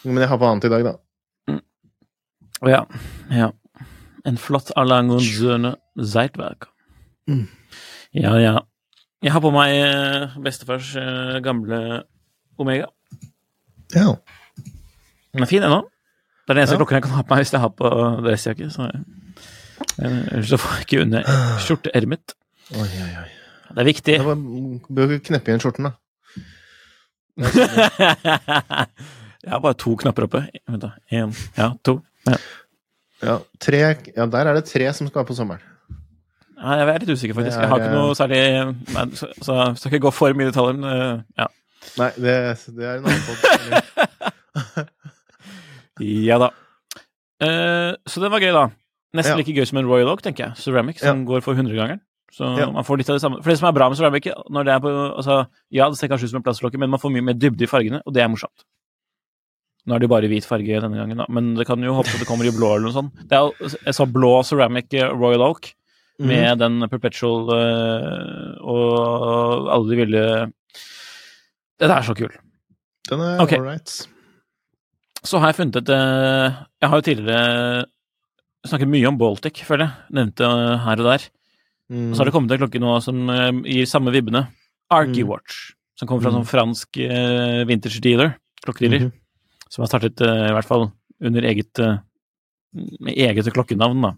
Men jeg har på annet i dag, da. Å ja. ja. En flott Alangonzøne Zeitwerk. Mm. Ja, ja. Jeg har på meg eh, bestefars eh, gamle Omega. Ja. Den er fin ennå. Det er den eneste Ja. klokken jeg kan ha på meg hvis jeg har på dressjakke. Så eh, Ellers så får jeg ikke under (gasps) skjorteermet. Oi, oi, oi. Det er viktig. Bare, bør kneppe igjen skjorten, (laughs) da. jeg har bare to knapper oppe. Vent, da. Én, ja, to. Ja. Ja, tre, ja, der er det tre som skal på sommeren. Ja, jeg er litt usikker, faktisk. Er, Jeg har ikke eh, noe særlig nei, Så så jeg skal ikke gå for mye detaljer, men eh, ja. Nei, det, det er en annen podkast. (laughs) Ja da. Uh, så det var gøy, da. Nesten Ja. like gøy som en Royal Oak, tenker jeg. Ceramic, som går for 100-gangeren. Så Ja. man får litt av det samme. For det som er bra med ceramic, når det er på altså, Ja, det ser kanskje ut som en plastklokke, men man får mye mer dybde i fargene, og det er morsomt. Nå er det jo bare hvit farge denne gangen, da, men det kan jo håpe det kommer i blå eller noe sånt. Det er jo jeg sa blå ceramic eh, Royal Oak med med den perpetual øh, og alle de ville Den er så kul. Den er okay. all right. Så har jeg funnet et eh, Jeg har jo tidligere snakket mye om Baltic, føler jeg. Nevnte her og der. Mm. Og så har det kommet en klokke nå som eh, gir samme vibbene. Arky Mm. Watch. Som kommer fra en sånn fransk uh, vintage dealer. Klokkedealer. Mhm. Som har startet, uh, i hvert fall under eget eget klokkenavn, da.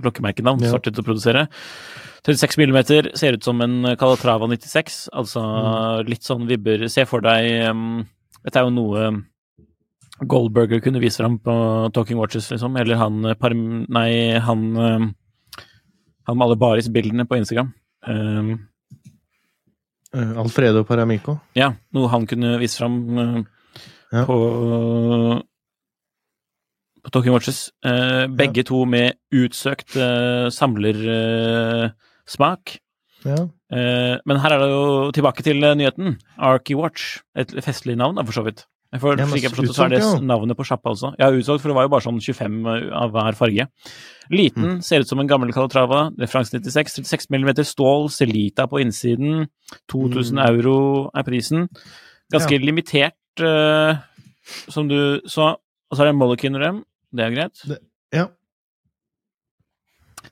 Klokkemerkenavn. Ja. Startet å produsere. 36 millimeter, ser ut som en Calatrava 96. Altså Mm. litt sånn vibber Se for deg um, Dette er jo noe Goldberger kunne vise fram på Talking Watches, liksom. Eller han Parm... Nei, han Han maler baris-bildene på Instagram. Um, Alfredo Paramico. ja, noe han kunne vise fram uh, Ja. på på Talking Watches. Uh, begge to med utsøkt samlersmak. Ja. Men her er det jo tilbake til nyheten. Arky Watch. Et festlig navn, for så vidt. Ja, men slik jeg det, så er det navnet på sjappa også. Ja, utsolgt, for det var jo bare sånn 25 av hver farge. Liten, Mm. ser ut som en gammel Calatrava. Referanse 96. 36 mm stål, Celita på innsiden. 2000 Mm. euro er prisen. Ganske limitert, uh, som du så. Og så er det Molekine-rem. Det er greit. ja.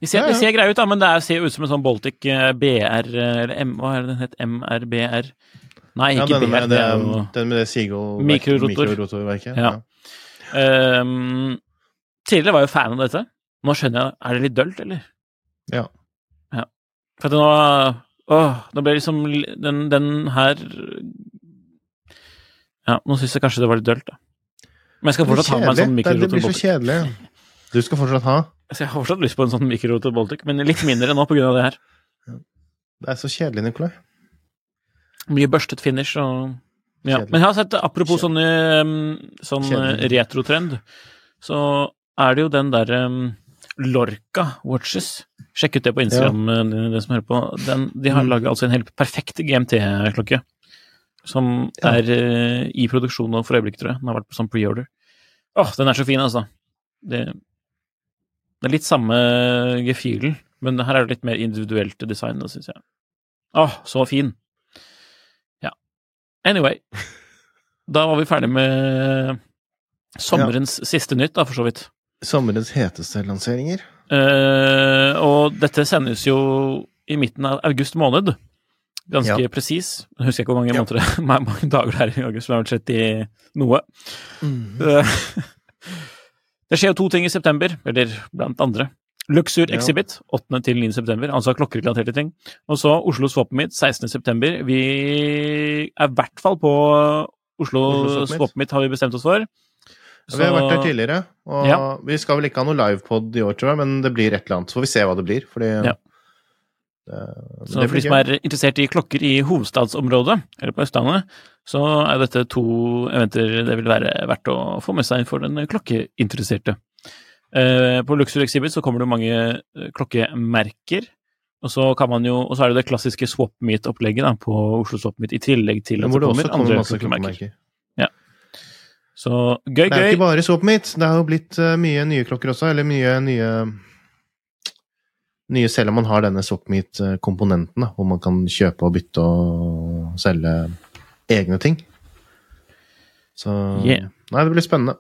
De ser, Ja, ja. ser greie ut, da, men det er, ser ut som en sånn Baltic eh, BR Eller M, hva er det den het? MRBR? Nei, ja den, med, Det det, er jo den med det mikrorotorverket. Ja. Um, Tidligere var jeg jo fan av dette. Nå skjønner jeg Er det litt dølt, eller? Ja. ja. For at det nå Åh, nå ble liksom den, den her Ja, nå syns jeg kanskje det var litt dølt, da. Men jeg skal fortsatt ha meg en sånn mikrorotor. Det det blir så kjedelig. Du skal fortsatt ha. Så jeg har fortsatt lyst på en sånn mikrorotor Baltic, men litt mindre nå av det her. Det er så kjedelig, Nikolai. Mye børstet finish og ja. Men jeg har sett, apropos sånn, sånne, sånn Kjedelig. eh, retrotrend, så er det jo den der um, Lorca Watches. Sjekk ut det på Instagram, ja. dere som hører på. Den, de har Mm. laget altså en helt perfekt GMT-klokke. Som Ja. er uh, i produksjon nå for øyeblikket, tror jeg. Den har vært på sånn preorder. Åh, den er så fin, altså. Det, det er litt samme gefühlen, men her er det litt mer individuelt design, syns jeg. Åh, så fin. Ja. Anyway. Da var vi ferdig med sommerens siste nytt, da, for så vidt. Sommerens heteste lanseringer. Eh, og dette sendes jo i midten av august måned. Ganske Ja. presis. Jeg husker ikke hvor mange Ja. måneder (laughs) mange dager det er i august, men det er vel 30 noe. Eh, (laughs) det skjer jo to ting i september, eller blant andre. Luxur Exhibit 8. til 9. september, altså klokkerelaterte ting. Og så Oslo Meet 16. september. Vi er i hvert fall på Oslo, Oslo Swap Meet. Har vi bestemt oss for. Så... Vi har vært der tidligere, og Ja. vi skal vel ikke ha noe livepod i år, tror jeg, men det blir et eller annet. Så får vi se hva det blir, fordi Ja. det, Så det for de som er interessert i klokker i hovedstadsområdet, eller på Østlandet, så er dette to eventer det vil være verdt å få med seg for den klokkeinteresserte. Eh, På Luxor Exhibit så kommer det mange eh, klokkemerker, og så kan man jo, og så er det det klassiske Swap Meet-opplegget på Oslo Swap Meet, i tillegg til at det det kommer kommer andre klokkemerker. Ja. Så gøy, Det er ikke bare Swap Meet, det har jo blitt eh, mye nye klokker også, eller mye nye Nye selv om man har denne Swap Meet-komponenten, hvor man kan kjøpe og bytte og selge egne ting. Så Yeah. Nei, det blir spennende.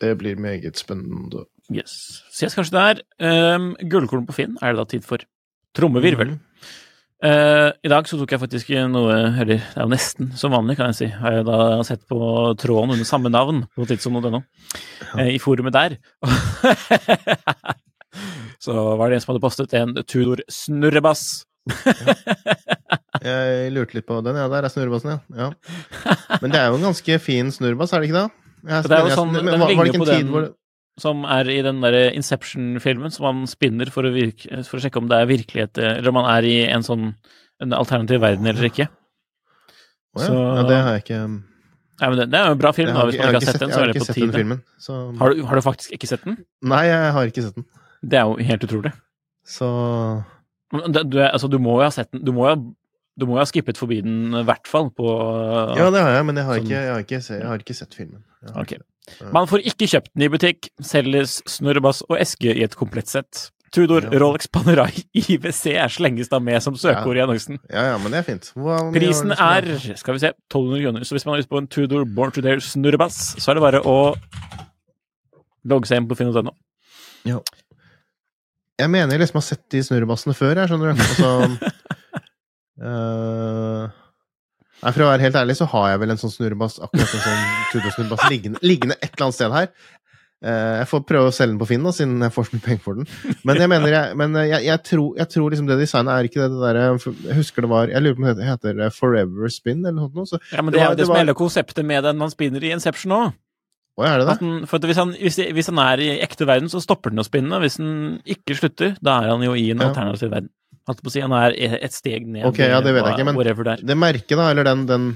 Det blir meget spennende. Yes. Ses kanskje der. Um, Gullkorn på Finn er det da tid for. Trommevirvel. Mm. Uh, I dag så tok jeg faktisk noe Eller det er jo nesten som vanlig, kan jeg si. Har jeg da sett på tråden under samme navn på tidssonen.no, ja. uh, i forumet der. (laughs) så var det en som hadde postet en Tudor snurrebass. (laughs) Jeg lurte litt på den, ja. Der er snurrebassen, ja. ja. Men det er jo en ganske fin snurrebass, er det ikke det? Jeg, Det er jo jeg- sånn- men den var, var det ikke en tid den- hvor det Som er i den derre Inception-filmen, som man spinner for å, virke, for å sjekke om det er virkelighet, eller om man er i en sånn en alternativ verden eller ikke. Å ja. Så- ja, det har jeg ikke Ja, men det, det er jo en bra film, da, hvis man ikke har sett den, så er det på tide. filmen. Så Har du, har du faktisk ikke sett den? Nei, jeg har ikke sett den. Det er jo helt utrolig. Så Du, altså, du må jo ha sett den. Du må jo ha, du må jo ha skippet forbi den, i hvert fall, på Ja, det har jeg, men jeg har Sånn. ikke, jeg har ikke, jeg har ikke sett filmen. Jeg har Ok. Man får ikke kjøpt den i butikk. Selges snurrebass og eske i et komplett sett. Tudor, Ja. Rolex Panerai (laughs) IWC er slenges da med som søkeord i annonsen. Ja, ja, men det er fint. Hva, Prisen er skal vi se, 1200 kroner. Så hvis man har lyst på en Tudor Born to Dare snurrebass, så er det bare å logge seg inn på finn.no. Ja. Jeg mener jeg liksom har sett de snurrebassene før, jeg, skjønner du. Altså, (laughs) eh, Nei, For å være helt ærlig, så har jeg vel en sånn snurrebass, akkurat en sånn Tudor-snurrebass, liggende, liggende et eller annet sted her. Eh, jeg får prøve å selge den på Finn, da, siden jeg får så mye penger for den. Men jeg mener, jeg, men jeg, jeg, tror, jeg tror liksom det designet er ikke det, det derre Jeg husker det var Jeg lurer på om det heter, Forever Spin, eller noe sånt. Så, Ja, men Det det er var- jo det det som er hele konseptet med den man spinner i Inception òg. er det det? den, for hvis, han, hvis, hvis han er i ekte verden, så stopper den å spinne. Hvis den ikke slutter, da er han jo i en alternativ verden. Holdt på å si, Han er et steg ned. Ok, ja, det vet jeg ikke, men- det er. Merket, da, eller den, den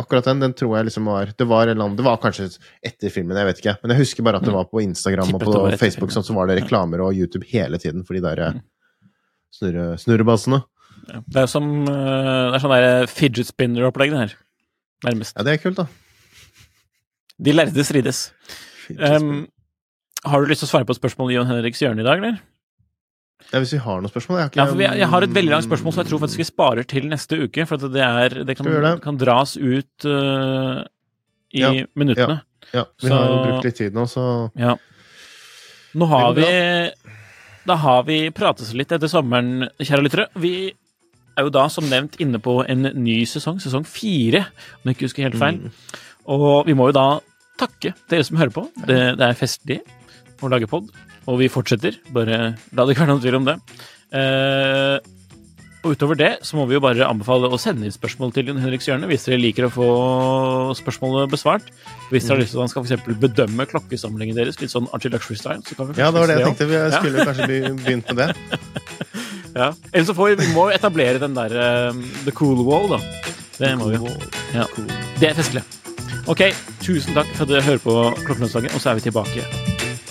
akkurat den, den tror jeg liksom var Det var, en eller det var kanskje etter filmen, jeg vet ikke. Men jeg husker bare at det var på Instagram og på Facebook filmen. sånn, så var det reklamer og YouTube hele tiden for de der eh, snurre, snurrebassene. Ja. Det er som eh, Det er sånn der fidget spinner-opplegg, det her. Nærmest. Ja, det er kult, da. De lærde strides. Um, har du lyst til å svare på et spørsmål i Jon Henriks hjørne i dag, eller? Ja, hvis vi har noen spørsmål jeg har ikke, Ja, vi, jeg har et veldig langt spørsmål som jeg tror faktisk vi sparer til neste uke. For at det, er, det, kan, det? kan dras ut uh, i Ja, minuttene. Ja, vi har jo brukt litt tid nå, så Ja. Nå har vi Da har vi pratet så litt etter sommeren, kjære lyttere. Vi er jo da, som nevnt, inne på en ny sesong, sesong fire, om jeg ikke husker helt feil. Og vi må jo da takke dere som hører på. Det, det er festlig å lage pod, og vi fortsetter. Bare la det ikke være noen tvil om det. Eh, og utover det så må vi jo bare anbefale å sende inn spørsmål til Jon Henriks hjørne hvis dere liker å få spørsmålet besvart. Hvis dere har lyst til at han skal for eksempel bedømme klokkesamlingen deres, litt sånn Archie Luxury-style, så kan vi Ja, det var det jeg tenkte. Vi skulle skulle kanskje begynt med det. (laughs) Ja. Eller så får vi, vi må jo etablere den der eh, The Cool Wall, da. Det må vi. Ja. Det er festlig. Ok, tusen takk for at dere hører på Klokkelandslaget, og så er vi tilbake